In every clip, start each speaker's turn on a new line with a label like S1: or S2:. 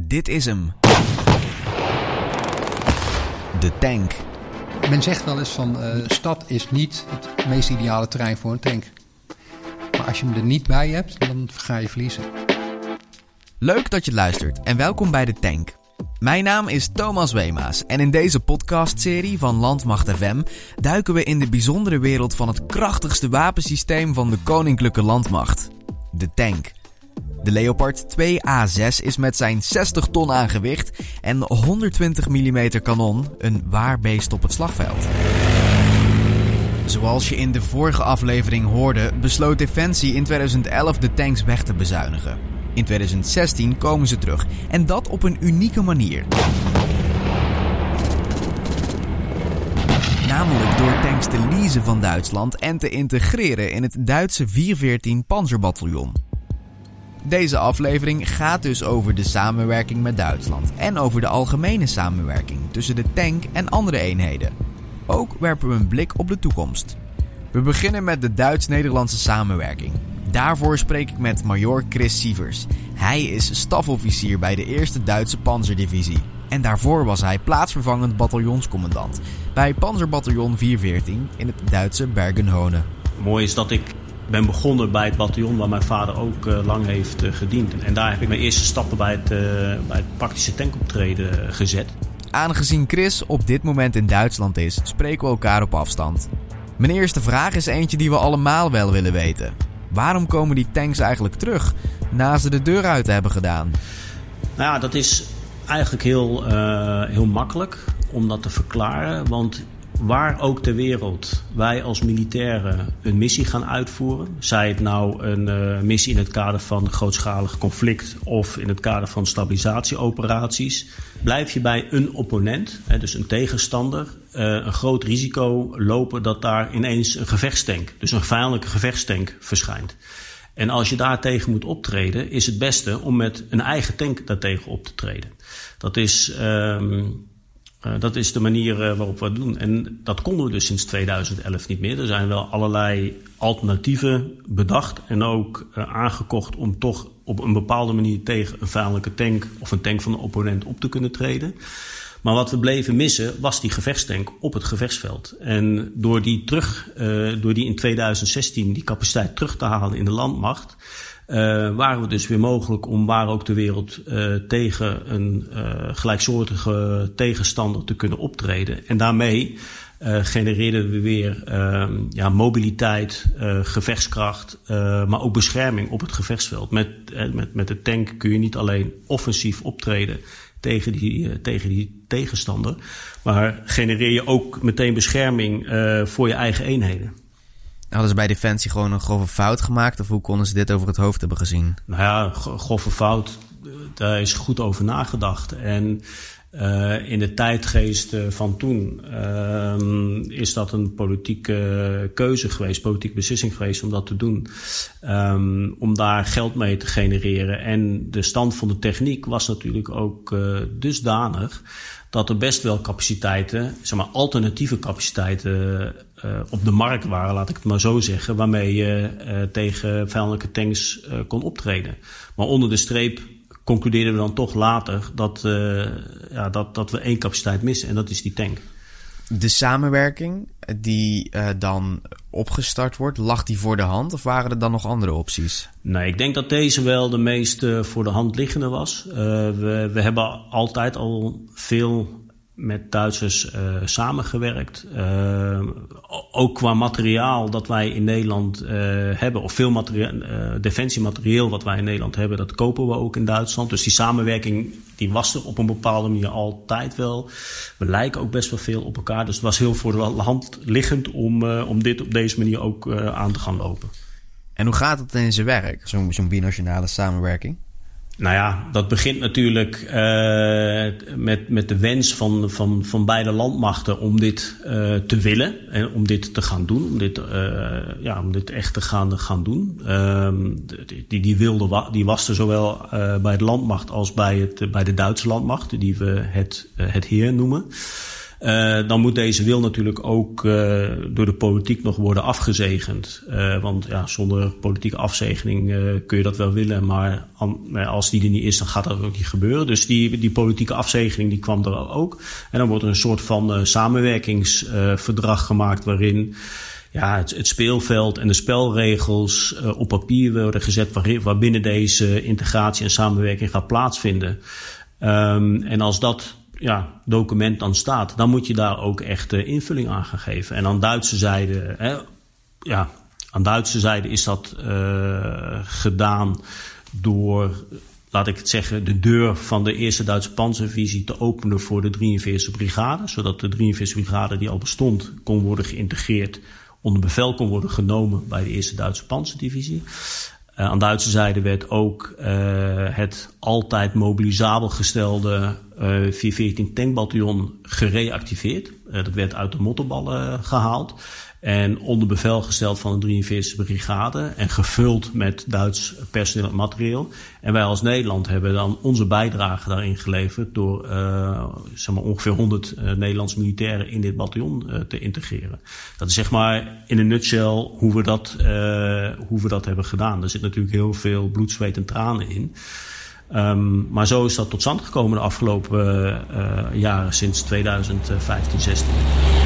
S1: Dit is hem. De tank.
S2: Men zegt wel eens van uh, stad is niet het meest ideale terrein voor een tank. Maar als je hem er niet bij hebt, dan ga je verliezen.
S1: Leuk dat je luistert en welkom bij de tank. Mijn naam is Thomas Wemaas en in deze podcastserie van Landmacht FM duiken we in de bijzondere wereld van het krachtigste wapensysteem van de Koninklijke Landmacht: de tank. De Leopard 2A6 is met zijn 60 ton aan gewicht en 120 mm kanon een waar beest op het slagveld. Zoals je in de vorige aflevering hoorde, besloot Defensie in 2011 de tanks weg te bezuinigen. In 2016 komen ze terug en dat op een unieke manier. Namelijk door tanks te leasen van Duitsland en te integreren in het Duitse 414 Panzerbataljon. Deze aflevering gaat dus over de samenwerking met Duitsland en over de algemene samenwerking tussen de tank en andere eenheden. Ook werpen we een blik op de toekomst. We beginnen met de Duits-Nederlandse samenwerking. Daarvoor spreek ik met major Chris Sievers. Hij is stafofficier bij de 1e Duitse Panzerdivisie. En daarvoor was hij plaatsvervangend bataljonscommandant bij Panzerbataljon 414 in het Duitse Bergen-Honen.
S3: Mooi is dat ik ben begonnen bij het bataljon waar mijn vader ook uh, lang heeft uh, gediend. En daar heb ik mijn eerste stappen bij het, uh, bij het praktische tankoptreden gezet.
S1: Aangezien Chris op dit moment in Duitsland is, spreken we elkaar op afstand. Mijn eerste vraag is eentje die we allemaal wel willen weten. Waarom komen die tanks eigenlijk terug, na ze de deur uit hebben gedaan?
S3: Nou ja, dat is eigenlijk heel, heel makkelijk om dat te verklaren. Want waar ook ter wereld wij als militairen een missie gaan uitvoeren, zij het nou een uh, missie in het kader van een grootschalig conflict of in het kader van stabilisatieoperaties, blijf je bij een opponent, hè, dus een tegenstander, uh, een groot risico lopen dat daar ineens een gevechtstank, dus een vijandelijke gevechtstank verschijnt. En als je daartegen moet optreden, is het beste om met een eigen tank daartegen op te treden. Dat is. Um, uh, dat is de manier uh, waarop we het doen. En dat konden we dus sinds 2011 niet meer. Er zijn wel allerlei alternatieven bedacht en ook uh, aangekocht om toch op een bepaalde manier tegen een vijandelijke tank of een tank van een opponent op te kunnen treden. Maar wat we bleven missen was die gevechtstank op het gevechtsveld. En door die, terug, door die in 2016 die capaciteit terug te halen in de landmacht waren we dus weer mogelijk om waar ook de wereld uh, tegen een uh, gelijksoortige tegenstander te kunnen optreden. En daarmee genereerden we weer ja, mobiliteit, gevechtskracht, maar ook bescherming op het gevechtsveld. Met, met, met de tank kun je niet alleen offensief optreden tegen die, tegen die tegenstander, maar genereer je ook meteen bescherming voor je eigen eenheden.
S1: Hadden ze bij Defensie gewoon een grove fout gemaakt? Of hoe konden ze dit over het hoofd hebben gezien?
S3: Nou ja, grove fout, daar is goed over nagedacht. En uh, in de tijdgeest van toen is dat een politieke keuze geweest, politieke beslissing geweest om dat te doen. Om daar geld mee te genereren. En de stand van de techniek was natuurlijk ook dusdanig dat er best wel capaciteiten, zeg maar alternatieve capaciteiten uh, op de markt waren, laat ik het maar zo zeggen, waarmee je uh, tegen vijandelijke tanks uh, kon optreden. Maar onder de streep concludeerden we dan toch later dat, ja, dat, dat we één capaciteit missen en dat is die tank.
S1: De samenwerking die dan opgestart wordt, lag die voor de hand of waren er dan nog andere opties?
S3: Nee, ik denk dat deze wel de meest voor de hand liggende was. We, we hebben altijd al veel met Duitsers uh, samengewerkt. Uh, ook qua materiaal dat wij in Nederland uh, hebben, of veel materiaal, defensiematerieel wat wij in Nederland hebben, dat kopen we ook in Duitsland. Dus die samenwerking die was er op een bepaalde manier altijd wel. We lijken ook best wel veel op elkaar. Dus het was heel voor de hand liggend om, om dit op deze manier ook aan te gaan lopen.
S1: En hoe gaat het in zijn werk, zo'n zo binationale samenwerking?
S3: Nou ja, dat begint natuurlijk uh, met, met de wens van, van, van beide landmachten om dit uh, te willen en om dit te gaan doen, om dit, uh, ja, om dit echt te gaan, gaan doen. Ehm, die, die wilde die was er zowel bij de landmacht als bij, het, bij de Duitse landmacht, die we het, het heer noemen. Uh, dan moet deze wil natuurlijk ook uh, door de politiek nog worden afgezegend. Uh, want ja, zonder politieke afzegening kun je dat wel willen, maar als die er niet is, dan gaat dat ook niet gebeuren. Dus die, die politieke afzegening die kwam er ook. En dan wordt er een soort van samenwerkingsverdrag gemaakt waarin ja, het, speelveld en de spelregels op papier worden gezet waarbinnen deze integratie en samenwerking gaat plaatsvinden. Um, en als dat ja, document dan staat, dan moet je daar ook echt uh, invulling aan gaan geven. En aan Duitse zijde, hè, ja, aan Duitse zijde is dat uh, gedaan door, laat ik het zeggen, de deur van de eerste Duitse panzervisie te openen voor de 43e brigade. Zodat de 43e brigade die al bestond kon worden geïntegreerd onder bevel kon worden genomen bij de eerste Duitse panzerdivisie. Uh, aan Duitse zijde werd ook uh, het altijd mobilisabel gestelde uh, eh, 414 tankbataljon gereactiveerd. dat werd uit de mottenballen gehaald. En onder bevel gesteld van de 43e brigade en gevuld met Duits personeel en materieel. En wij als Nederland hebben dan onze bijdrage daarin geleverd door uh, zeg maar ongeveer 100 uh, Nederlandse militairen in dit bataljon uh, te integreren. Dat is zeg maar in een nutshell hoe we, dat, hoe we dat hebben gedaan. Er zit natuurlijk heel veel bloed, zweet en tranen in. Um, maar zo is dat tot stand gekomen de afgelopen jaren sinds 2015, 16.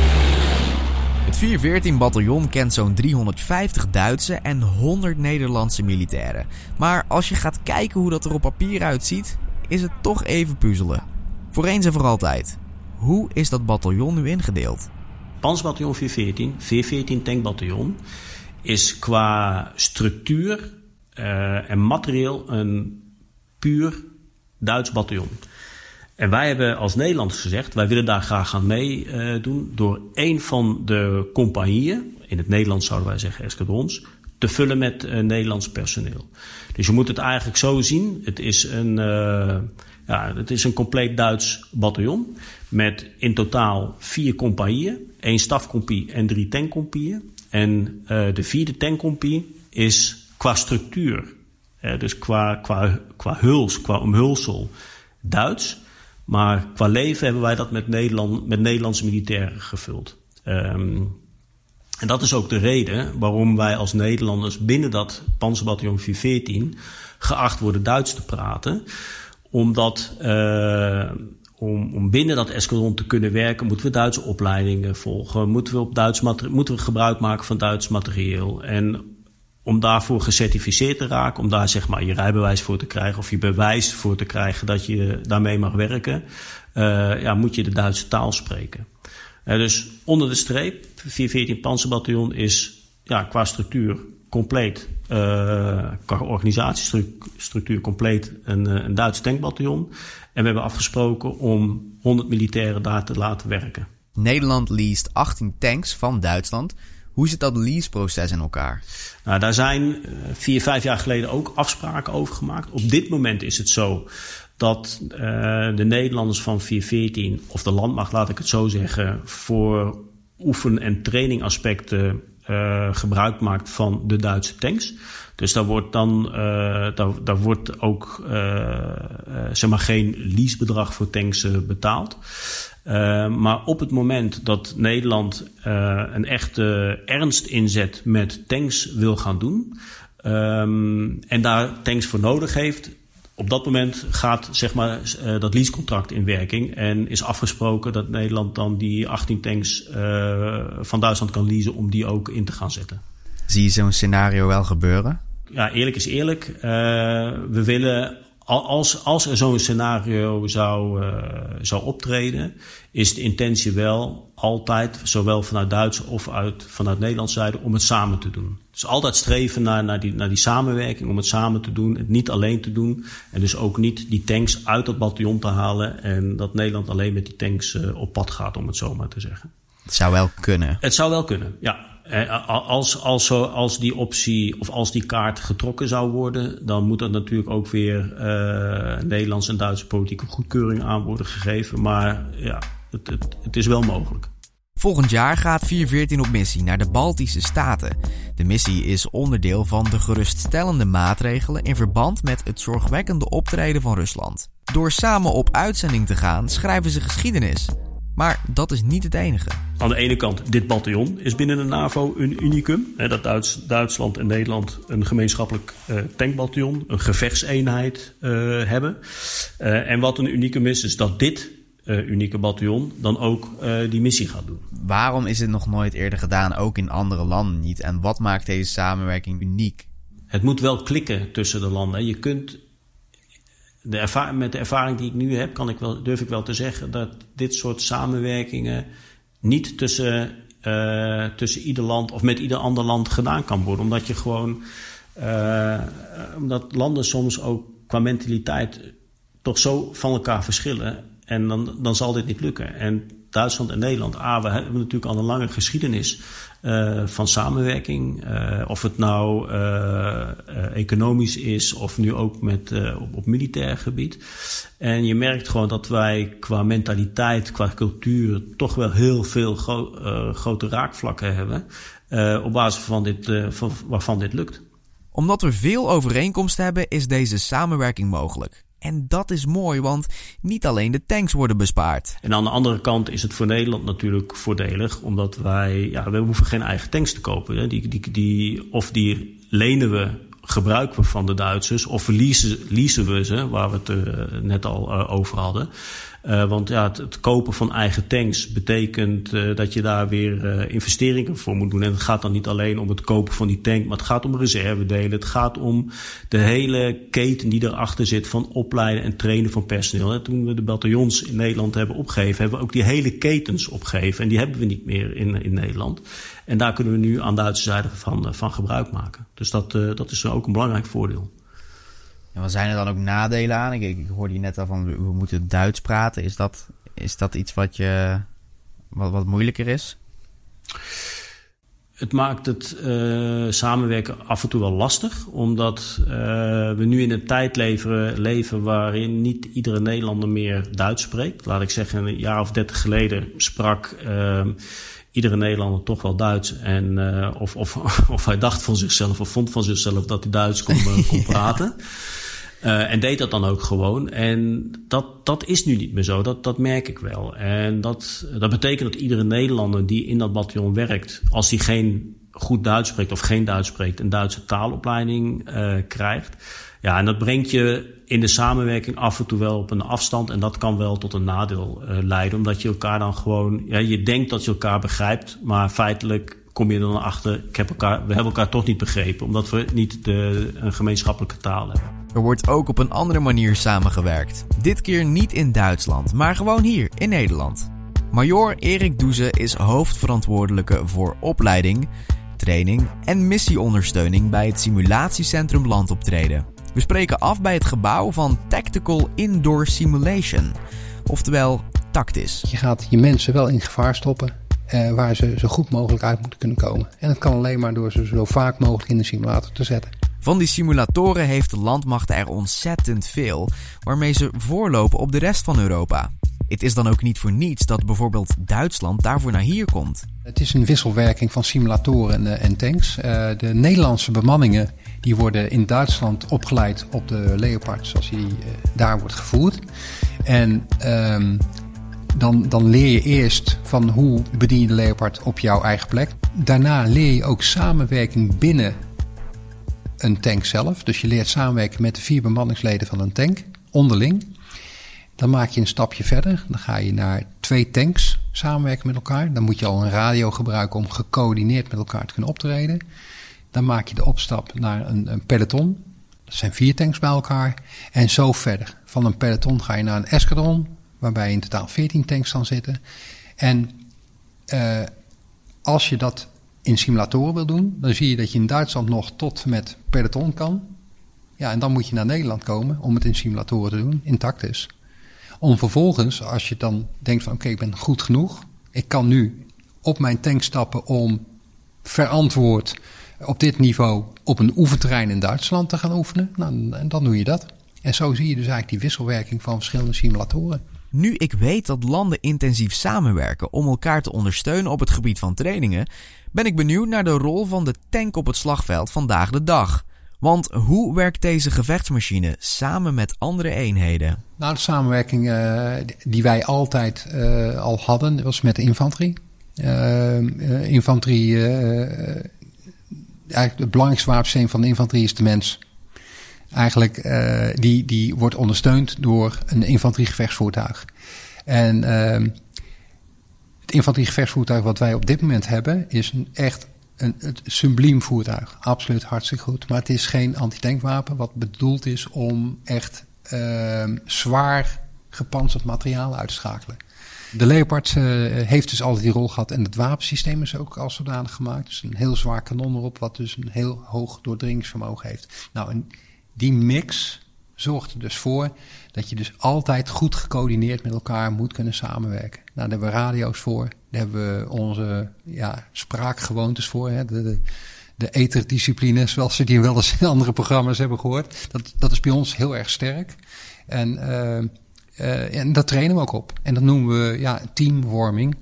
S1: Het 414-bataljon kent zo'n 350 Duitse en 100 Nederlandse militairen. Maar als je gaat kijken hoe dat er op papier uitziet, is het toch even puzzelen. Voor eens en voor altijd. Hoe is dat bataljon nu ingedeeld?
S3: Panzerbataljon 414, 414 tankbataljon, is qua structuur uh, en materieel een puur Duits bataljon. En wij hebben als Nederlanders gezegd, wij willen daar graag aan meedoen uh, door een van de compagnieën, in het Nederlands zouden wij zeggen escadrons, te vullen met uh, Nederlands personeel. Dus je moet het eigenlijk zo zien. Het is een, uh, ja, het is een compleet Duits bataljon met in totaal vier compagnieën, één stafcompie en drie tankcompieën. En de vierde tankcompie is qua structuur, dus qua, qua, qua huls, qua omhulsel, Duits. Maar qua leven hebben wij dat met, Nederland, met Nederlandse militairen gevuld. Um, en dat is ook de reden waarom wij als Nederlanders binnen dat Panzerbataljon 414 geacht worden Duits te praten. Omdat uh, om, om binnen dat escadron te kunnen werken, moeten we Duitse opleidingen volgen. Moeten we, op Duits moeten we gebruik maken van Duits materieel. En om daarvoor gecertificeerd te raken, om daar zeg maar je rijbewijs voor te krijgen of je bewijs voor te krijgen dat je daarmee mag werken, uh, ja, moet je de Duitse taal spreken. Uh, dus onder de streep, 414 Panzerbataljon is ja, qua structuur compleet, uh, qua organisatiestructuur compleet een, een Duits tankbataljon. En we hebben afgesproken om 100 militairen daar te laten werken.
S1: Nederland leest 18 tanks van Duitsland. Hoe zit dat leaseproces in elkaar?
S3: Nou, daar zijn uh, vier, vijf jaar geleden ook afspraken over gemaakt. Op dit moment is het zo dat uh, de Nederlanders van 414, of de landmacht laat ik het zo zeggen, voor oefen- en trainingaspecten uh, gebruik maakt van de Duitse tanks. Dus daar wordt dan uh, daar, daar wordt ook zeg maar geen leasebedrag voor tanks betaald. Maar op het moment dat Nederland een echte ernst inzet met tanks wil gaan doen. Um, en daar tanks voor nodig heeft. Op dat moment gaat zeg maar, dat leasecontract in werking. En is afgesproken dat Nederland dan die 18 tanks van Duitsland kan leasen om die ook in te gaan zetten.
S1: Zie je zo'n scenario wel gebeuren?
S3: Ja, eerlijk is eerlijk. we willen als, als er zo'n scenario zou, uh, zou optreden, is de intentie wel altijd, zowel vanuit Duitse of uit, vanuit Nederlandse zijde, om het samen te doen. Dus altijd streven naar, naar, die, naar die samenwerking, om het samen te doen, het niet alleen te doen. En dus ook niet die tanks uit dat bataljon te halen en dat Nederland alleen met die tanks uh, op pad gaat, om het zo maar te zeggen.
S1: Het zou wel kunnen.
S3: Het zou wel kunnen, ja. Eh, als, als, als die optie of als die kaart getrokken zou worden, dan moet er natuurlijk ook weer uh, Nederlandse en Duitse politieke goedkeuring aan worden gegeven. Maar ja, het, het, het is wel mogelijk.
S1: Volgend jaar gaat 414 op missie naar de Baltische Staten. De missie is onderdeel van de geruststellende maatregelen in verband met het zorgwekkende optreden van Rusland. Door samen op uitzending te gaan schrijven ze geschiedenis. Maar dat is niet het enige.
S3: Aan de ene kant, dit bataljon is binnen de NAVO een unicum. Dat Duits, Duitsland en Nederland een gemeenschappelijk uh, tankbataljon, een gevechtseenheid uh, hebben. Uh, en wat een unicum is, is dat dit unieke bataljon dan ook die missie gaat doen.
S1: Waarom is het nog nooit eerder gedaan, ook in andere landen niet? En wat maakt deze samenwerking uniek?
S3: Het moet wel klikken tussen de landen. Je kunt de met de ervaring die ik nu heb, kan ik wel, durf ik wel te zeggen dat dit soort samenwerkingen niet tussen, uh, tussen ieder land of met ieder ander land gedaan kan worden. Omdat je gewoon, uh, omdat landen soms ook qua mentaliteit toch zo van elkaar verschillen. En dan, dan zal dit niet lukken. En Duitsland en Nederland, ah, we hebben natuurlijk al een lange geschiedenis uh, van samenwerking. Uh, of het nou uh, economisch is of nu ook met, op, op militair gebied. En je merkt gewoon dat wij qua mentaliteit, qua cultuur toch wel heel veel gro grote raakvlakken hebben. op basis van dit, van, waarvan dit lukt.
S1: Omdat we veel overeenkomsten hebben, is deze samenwerking mogelijk. En dat is mooi, want niet alleen de tanks worden bespaard.
S3: En aan de andere kant is het voor Nederland natuurlijk voordelig, omdat wij, ja, we hoeven geen eigen tanks te kopen. Hè. Die, die, die, of die lenen we gebruiken we van de Duitsers of leasen, leasen we ze, waar we het uh, net al uh, over hadden. Uh, want ja, het, kopen van eigen tanks betekent uh, dat je daar weer uh, investeringen voor moet doen. En het gaat dan niet alleen om het kopen van die tank, maar het gaat om reservedelen. Het gaat om de hele keten die erachter zit van opleiden en trainen van personeel. Toen we de bataljons in Nederland hebben opgegeven, hebben we ook die hele ketens opgegeven. En die hebben we niet meer in, in Nederland. En daar kunnen we nu aan de Duitse zijde van, van gebruik maken. Dus dat, dat is ook een belangrijk voordeel.
S1: En wat zijn er dan ook nadelen aan? Ik, ik hoorde je net al van we moeten Duits praten. Is dat, is dat iets wat, je, wat, wat moeilijker is?
S3: Het maakt het uh, samenwerken af en toe wel lastig, omdat uh, we nu in een tijd leven, leven waarin niet iedere Nederlander meer Duits spreekt. Laat ik zeggen, een jaar of dertig geleden sprak uh, iedere Nederlander toch wel Duits. En, of, of, of hij dacht van zichzelf of vond van zichzelf dat hij Duits kon, kon praten. Uh, en deed dat dan ook gewoon. En dat, dat is nu niet meer zo. Dat, dat merk ik wel. En dat, dat betekent dat iedere Nederlander die in dat bataljon werkt, als hij geen goed Duits spreekt of geen Duits spreekt, een Duitse taalopleiding uh, krijgt. Ja, en dat brengt je in de samenwerking af en toe wel op een afstand. En dat kan wel tot een nadeel uh, leiden. Omdat je elkaar dan gewoon. Ja, je denkt dat je elkaar begrijpt, maar feitelijk kom je dan achter. Ik heb elkaar, we hebben elkaar toch niet begrepen, omdat we niet de, een gemeenschappelijke taal hebben.
S1: Er wordt ook op een andere manier samengewerkt. Dit keer niet in Duitsland, maar gewoon hier in Nederland. Major Erik Doeze is hoofdverantwoordelijke voor opleiding, training en missieondersteuning bij het simulatiecentrum Landoptreden. We spreken af bij het gebouw van Tactical Indoor Simulation, oftewel tactisch.
S2: Je gaat je mensen wel in gevaar stoppen eh, waar ze zo goed mogelijk uit moeten kunnen komen. En dat kan alleen maar door ze zo vaak mogelijk in de simulator te zetten.
S1: Van die simulatoren heeft de landmacht er ontzettend veel, waarmee ze voorlopen op de rest van Europa. Het is dan ook niet voor niets dat bijvoorbeeld Duitsland daarvoor naar hier komt.
S2: Het is een wisselwerking van simulatoren en, en tanks. Uh, de Nederlandse bemanningen die worden in Duitsland opgeleid op de Leopard zoals die uh, daar wordt gevoerd. En um, dan, dan leer je eerst van hoe bedien je de Leopard op jouw eigen plek. Daarna leer je ook samenwerking binnen een tank zelf. Dus je leert samenwerken met de vier bemanningsleden van een tank, onderling. Dan maak je een stapje verder. Dan ga je naar twee tanks samenwerken met elkaar. Dan moet je al een radio gebruiken om gecoördineerd met elkaar te kunnen optreden. Dan maak je de opstap naar een, een peloton. Dat zijn vier tanks bij elkaar. En zo verder. Van een peloton ga je naar een escadron, waarbij in totaal 14 tanks dan zitten. En uh, als je dat in simulatoren wil doen, dan zie je dat je in Duitsland nog tot met peloton kan. Ja, en dan moet je naar Nederland komen om het in simulatoren te doen, intact is. Om vervolgens, als je dan denkt van oké, ik ben goed genoeg, ik kan nu op mijn tank stappen om verantwoord op dit niveau op een oefenterrein in Duitsland te gaan oefenen, nou, dan doe je dat. En zo zie je dus eigenlijk die wisselwerking van verschillende simulatoren.
S1: Nu ik weet dat landen intensief samenwerken om elkaar te ondersteunen op het gebied van trainingen, ben ik benieuwd naar de rol van de tank op het slagveld vandaag de dag. Want hoe werkt deze gevechtsmachine samen met andere eenheden?
S2: Nou, de samenwerking uh, die wij altijd uh, al hadden was met de infanterie. Uh, infanterie, eigenlijk het belangrijkste wapensysteem van de infanterie is de mens. Eigenlijk, die, die wordt ondersteund door een infanteriegevechtsvoertuig. En ehm, het infanteriegevechtsvoertuig wat wij op dit moment hebben is een echt een, het subliem voertuig. Absoluut hartstikke goed. Maar het is geen antitankwapen wat bedoeld is om echt uh, zwaar gepantserd materiaal uit te schakelen. De Leopard uh, heeft dus altijd die rol gehad en het wapensysteem is ook als zodanig gemaakt. Dus een heel zwaar kanon erop, wat dus een heel hoog doordringingsvermogen heeft. Nou, en die mix zorgt er dus voor dat je dus altijd goed gecoördineerd met elkaar moet kunnen samenwerken. Nou, daar hebben we radio's voor, daar hebben we onze ja, spraakgewoontes voor. Hè, de, de, eterdiscipline, zoals we die wel eens in andere programma's hebben gehoord. Dat, dat is bij ons heel erg sterk. En, uh, en dat trainen we ook op. En dat noemen we ja, teamwarming.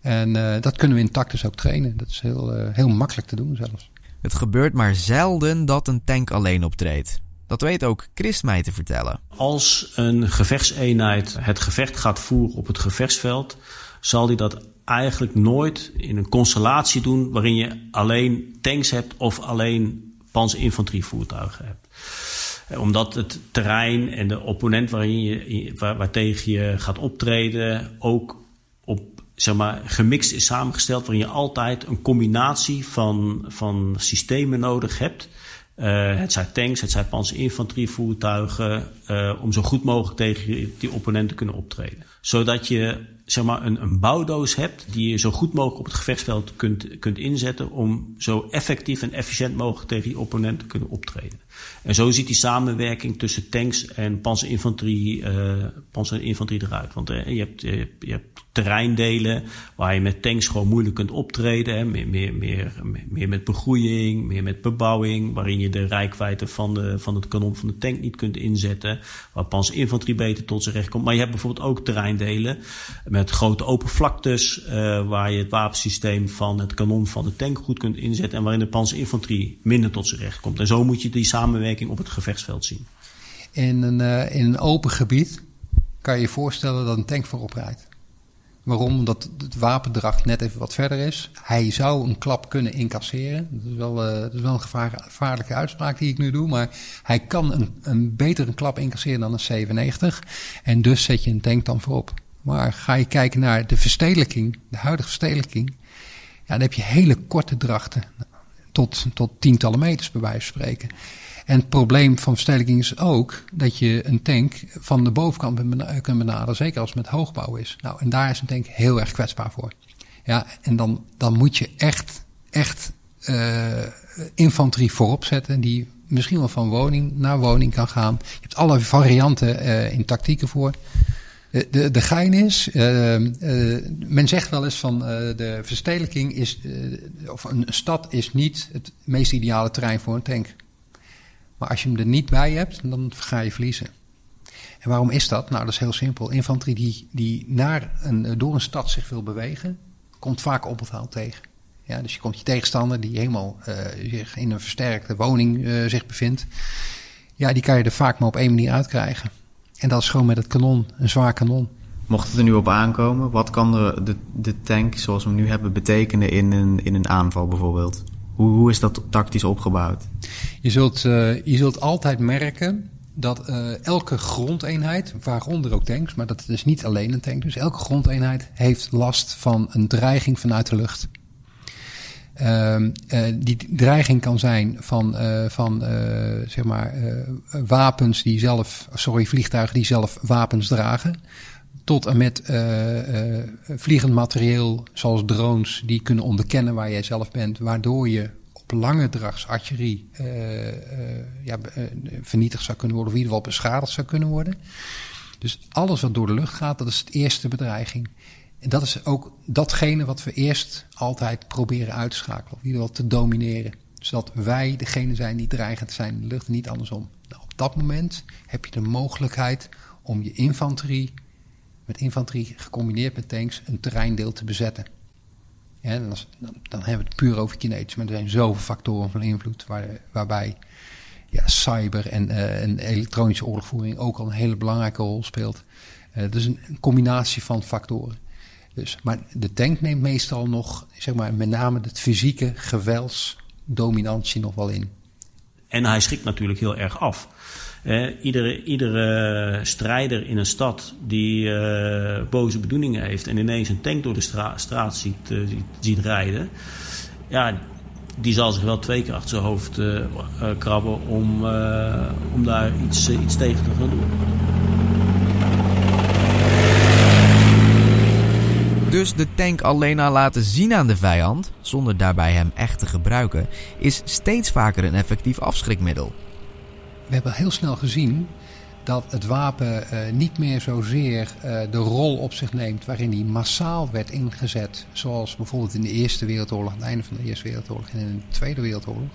S2: En uh, dat kunnen we in tactus ook trainen. Dat is heel, heel makkelijk te doen zelfs.
S1: Het gebeurt maar zelden dat een tank alleen optreedt. Dat weet ook Christ mij te vertellen.
S3: Als een gevechtseenheid het gevecht gaat voeren op het gevechtsveld, zal die dat eigenlijk nooit in een constellatie doen waarin je alleen tanks hebt of alleen panzerinfanterievoertuigen hebt omdat het terrein en de opponent waarin je, waar, waartegen je gaat optreden ook op zeg maar, gemixt is samengesteld, waarin je altijd een combinatie van, van systemen nodig hebt. Uh, het zijn tanks, het zijn panzerinfanterievoertuigen, uh, om zo goed mogelijk tegen die opponent te kunnen optreden. Zodat je zeg maar, een, een bouwdoos hebt die je zo goed mogelijk op het gevechtsveld kunt, kunt inzetten om zo effectief en efficiënt mogelijk tegen die opponent te kunnen optreden. En zo ziet die samenwerking tussen tanks en panzerinfanterie, panzerinfanterie eruit. Want uh, je, hebt, je, hebt, je hebt terreindelen waar je met tanks gewoon moeilijk kunt optreden. Hè. Meer, meer, meer, meer met begroeiing, meer met bebouwing, waarin je de rijkwijde van, de, van het kanon van de tank niet kunt inzetten. Waar panzerinfanterie beter tot zijn recht komt. Maar je hebt bijvoorbeeld ook terreindelen met grote open vlaktes, uh, waar je het wapensysteem van het kanon van de tank goed kunt inzetten. En waarin de panzerinfanterie minder tot zijn recht komt. En zo moet je die samenwerking op het gevechtsveld zien.
S2: In een, uh, in een open gebied kan je je voorstellen dat een tank voorop rijdt. Waarom? Omdat het wapendracht net even wat verder is. Hij zou een klap kunnen incasseren. Dat is wel, uh, dat is wel een gevaarlijke uitspraak die ik nu doe. Maar hij kan een, een betere klap incasseren dan een 97. En dus zet je een tank dan voorop. Maar ga je kijken naar de verstedelijking, de huidige verstedelijking. Ja, dan heb je hele korte drachten. Tot, tot tientallen meters bij wijze van spreken. En het probleem van verstedelijking is ook dat je een tank van de bovenkant kunt benaderen, zeker als het met hoogbouw is. Nou, en daar is een tank heel erg kwetsbaar voor. Ja, en dan, dan moet je echt, echt uh, infanterie voorop zetten, die misschien wel van woning naar woning kan gaan. Je hebt alle varianten uh, in tactieken voor. De, de, de gein is, uh, uh, men zegt wel eens van de verstedelijking is, of een stad is niet het meest ideale terrein voor een tank. Maar als je hem er niet bij hebt, dan ga je verliezen. En waarom is dat? Nou, dat is heel simpel. Infanterie die, die naar een, door een stad zich wil bewegen, komt vaak oponthaal tegen. Ja, dus je komt je tegenstander die helemaal zich in een versterkte woning zich bevindt. Ja, die kan je er vaak maar op één manier uitkrijgen. En dat is gewoon met het kanon, een zwaar kanon.
S4: Mocht het er nu op aankomen, wat kan de, de, de tank zoals we hem nu hebben betekenen in een, in een aanval bijvoorbeeld? Hoe, hoe is dat tactisch opgebouwd?
S2: Je zult, uh, je zult altijd merken dat uh, elke grondeenheid, waaronder ook tanks, maar dat is niet alleen een tank, dus elke grondeenheid heeft last van een dreiging vanuit de lucht. Uh, uh, die dreiging kan zijn van, uh, van zeg maar, wapens die zelf, sorry, vliegtuigen die zelf wapens dragen tot en met vliegend materieel zoals drones die kunnen onderkennen waar jij zelf bent, waardoor je op lange drags artillerie uh, ja, vernietigd zou kunnen worden of in ieder geval beschadigd zou kunnen worden. Dus alles wat door de lucht gaat, dat is het eerste bedreiging. En dat is ook datgene wat we eerst altijd proberen uit te schakelen, of in ieder geval te domineren. Zodat wij degene zijn die dreigend zijn in de lucht niet andersom. Nou, op dat moment heb je de mogelijkheid om je infanterie met infanterie gecombineerd met tanks een terreindeel te bezetten. Dan, dan, hebben we het puur over kinetisch, maar er zijn zoveel factoren van invloed waar, waarbij ja, cyber en, en elektronische oorlogvoering ook al een hele belangrijke rol speelt. dus een, een combinatie van factoren. Dus, maar de tank neemt meestal nog, zeg maar, met name het fysieke geweldsdominantie nog wel in.
S3: En hij schrikt natuurlijk heel erg af. iedere, iedere strijder in een stad die uh, boze bedoelingen heeft en ineens een tank door de straat ziet, uh, ziet, rijden, ja, die zal zich wel twee keer achter zijn hoofd krabben om, om daar iets, iets tegen te gaan doen.
S1: Dus de tank alleen al laten zien aan de vijand, zonder daarbij hem echt te gebruiken, is steeds vaker een effectief afschrikmiddel.
S2: We hebben heel snel gezien dat het wapen uh, niet meer zozeer uh, de rol op zich neemt waarin die massaal werd ingezet. Zoals bijvoorbeeld in de Eerste Wereldoorlog, aan het einde van de Eerste Wereldoorlog en in de Tweede Wereldoorlog.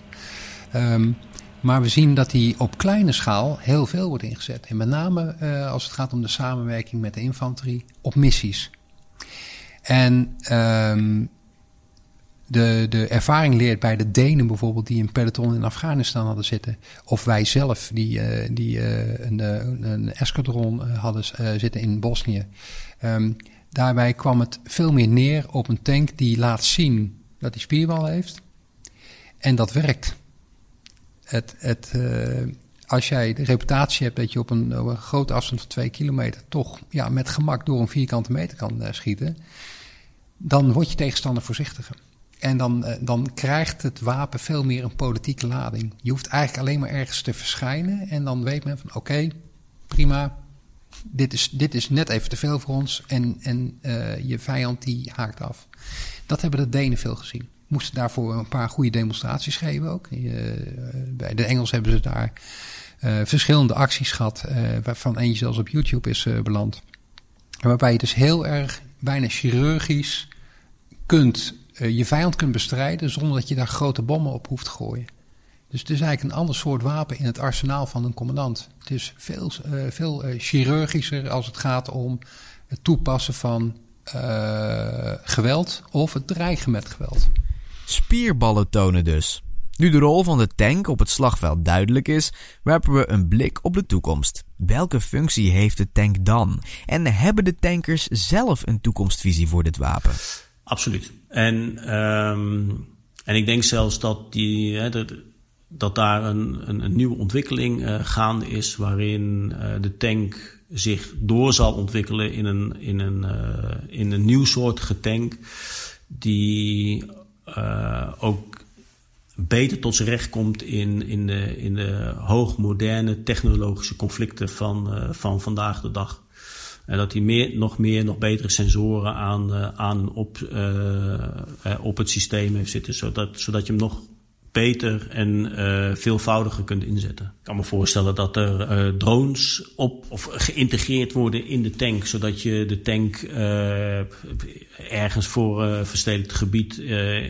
S2: Um, maar we zien dat die op kleine schaal heel veel wordt ingezet. En met name uh, als het gaat om de samenwerking met de infanterie op missies. En um, de, de ervaring leert bij de Denen bijvoorbeeld, die een peloton in Afghanistan hadden zitten. Of wij zelf, die, uh, die uh, een, een escadron hadden zitten in Bosnië. Um, daarbij kwam het veel meer neer op een tank die laat zien dat hij spierbal heeft. En dat werkt. Het, het, als jij de reputatie hebt dat je op een, op een grote afstand van twee kilometer toch ja, met gemak door een vierkante meter kan schieten dan wordt je tegenstander voorzichtiger. En dan, uh, dan krijgt het wapen veel meer een politieke lading. Je hoeft eigenlijk alleen maar ergens te verschijnen. En dan weet men van oké, prima. Dit is, dit is net even te veel voor ons. En, en uh, je vijand die haakt af. Dat hebben de Denen veel gezien. Moesten daarvoor een paar goede demonstraties geven ook. Uh, bij de Engels hebben ze daar verschillende acties gehad. waarvan eentje zelfs op YouTube is beland. Waarbij je dus heel erg bijna chirurgisch kunt, uh, je vijand kunt bestrijden zonder dat je daar grote bommen op hoeft te gooien. Dus het is eigenlijk een ander soort wapen in het arsenaal van een commandant. Het is veel, uh, veel uh, chirurgischer als het gaat om het toepassen van geweld of het dreigen met geweld.
S1: Spierballen tonen dus. Nu de rol van de tank op het slagveld duidelijk is, werpen we een blik op de toekomst. Welke functie heeft de tank dan? En hebben de tankers zelf een toekomstvisie voor dit wapen?
S3: Absoluut. En, um, en ik denk zelfs dat, die, hè, dat, daar een, een, een nieuwe ontwikkeling uh, gaande is, waarin uh, de tank zich door zal ontwikkelen in een, in een, uh, in een nieuwsoortige tank, die ook beter tot zijn recht komt in, in, de, in de hoogmoderne technologische conflicten van, uh, van vandaag de dag. En dat hij meer, nog meer, nog betere sensoren aan, uh, aan op, uh, op het systeem heeft zitten, zodat, zodat je hem nog beter en uh, veelvoudiger kunt inzetten. Ik kan me voorstellen dat er uh, drones op of geïntegreerd worden in de tank, zodat je de tank uh, ergens voor uh, verstedelijk gebied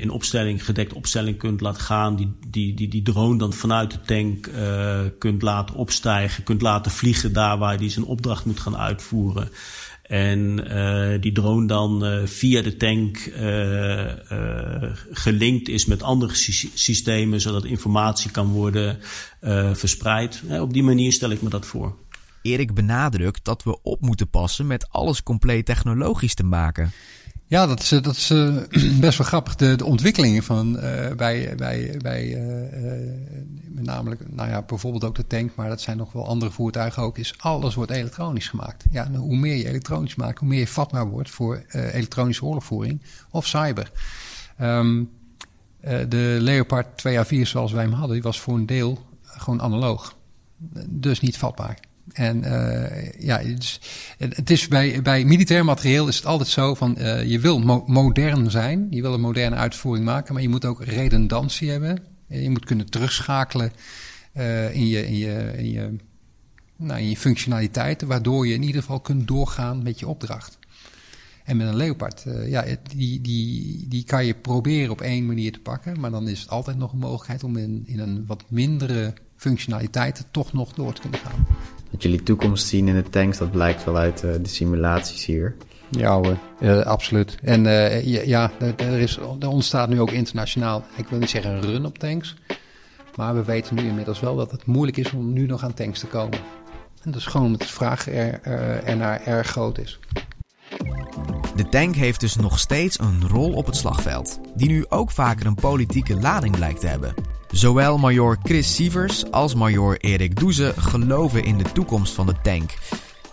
S3: in opstelling, gedekt opstelling kunt laten gaan. Die, die, die, die drone dan vanuit de tank kunt laten opstijgen, kunt laten vliegen daar waar die zijn opdracht moet gaan uitvoeren. En uh, die drone dan uh, via de tank uh, gelinkt is met andere sy systemen, zodat informatie kan worden verspreid. op die manier stel ik me dat voor.
S1: Erik benadrukt dat we op moeten passen met alles compleet technologisch te maken.
S2: Ja, dat is, dat is uh, best wel grappig. De, de ontwikkelingen van uh, bij, bij, bij uh, met namelijk, nou ja, bijvoorbeeld ook de tank, maar dat zijn nog wel andere voertuigen ook, is alles wordt elektronisch gemaakt. Ja, hoe meer je elektronisch maakt, hoe meer je vatbaar wordt voor elektronische oorlogvoering of cyber. Um, de Leopard 2A4 zoals wij hem hadden, was voor een deel gewoon analoog. Dus niet vatbaar. En uh, ja, het is, bij, bij militair materieel is het altijd zo van je wil mo modern zijn, je wil een moderne uitvoering maken, maar je moet ook redundantie hebben. Je moet kunnen terugschakelen uh, in, je, in, je, in, je, nou, in je functionaliteiten, waardoor je in ieder geval kunt doorgaan met je opdracht. En met een Leopard, uh, ja, die, die, die kan je proberen op één manier te pakken, maar dan is het altijd nog een mogelijkheid om in, in een wat mindere functionaliteiten toch nog door te kunnen gaan
S4: dat jullie toekomst zien in de tanks, dat blijkt wel uit de simulaties hier.
S2: Ja hoor, uh, absoluut. En uh, ja, er, is, er ontstaat nu ook internationaal, ik wil niet zeggen een run op tanks, Maar we weten nu inmiddels wel dat het moeilijk is om nu nog aan tanks te komen. En dat is gewoon omdat de vraag er, uh, ernaar erg groot is.
S1: De tank heeft dus nog steeds een rol op het slagveld, die nu ook vaker een politieke lading blijkt te hebben. Zowel major Chris Sievers als major Erik Doeze geloven in de toekomst van de tank.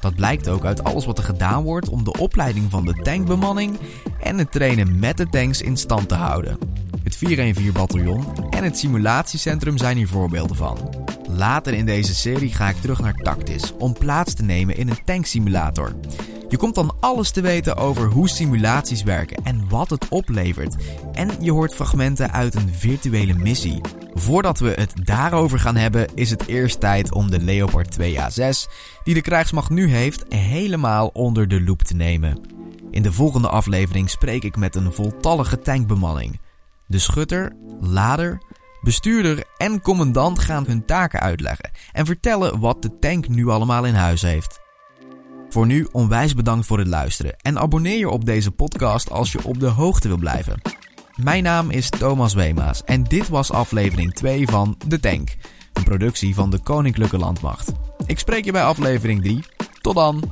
S1: Dat blijkt ook uit alles wat er gedaan wordt om de opleiding van de tankbemanning en het trainen met de tanks in stand te houden. Het 414-bataljon en het simulatiecentrum zijn hier voorbeelden van. Later in deze serie ga ik terug naar Tactis om plaats te nemen in een tanksimulator. Je komt dan alles te weten over hoe simulaties werken en wat het oplevert. En je hoort fragmenten uit een virtuele missie. Voordat we het daarover gaan hebben, is het eerst tijd om de Leopard 2A6, die de krijgsmacht nu heeft, helemaal onder de loep te nemen. In de volgende aflevering spreek ik met een voltallige tankbemanning. De schutter, lader, bestuurder en commandant gaan hun taken uitleggen en vertellen wat de tank nu allemaal in huis heeft. Voor nu onwijs bedankt voor het luisteren en abonneer je op deze podcast als je op de hoogte wil blijven. Mijn naam is Thomas Wemaas en dit was aflevering 2 van De Tank, een productie van de Koninklijke Landmacht. Ik spreek je bij aflevering 3. Tot dan!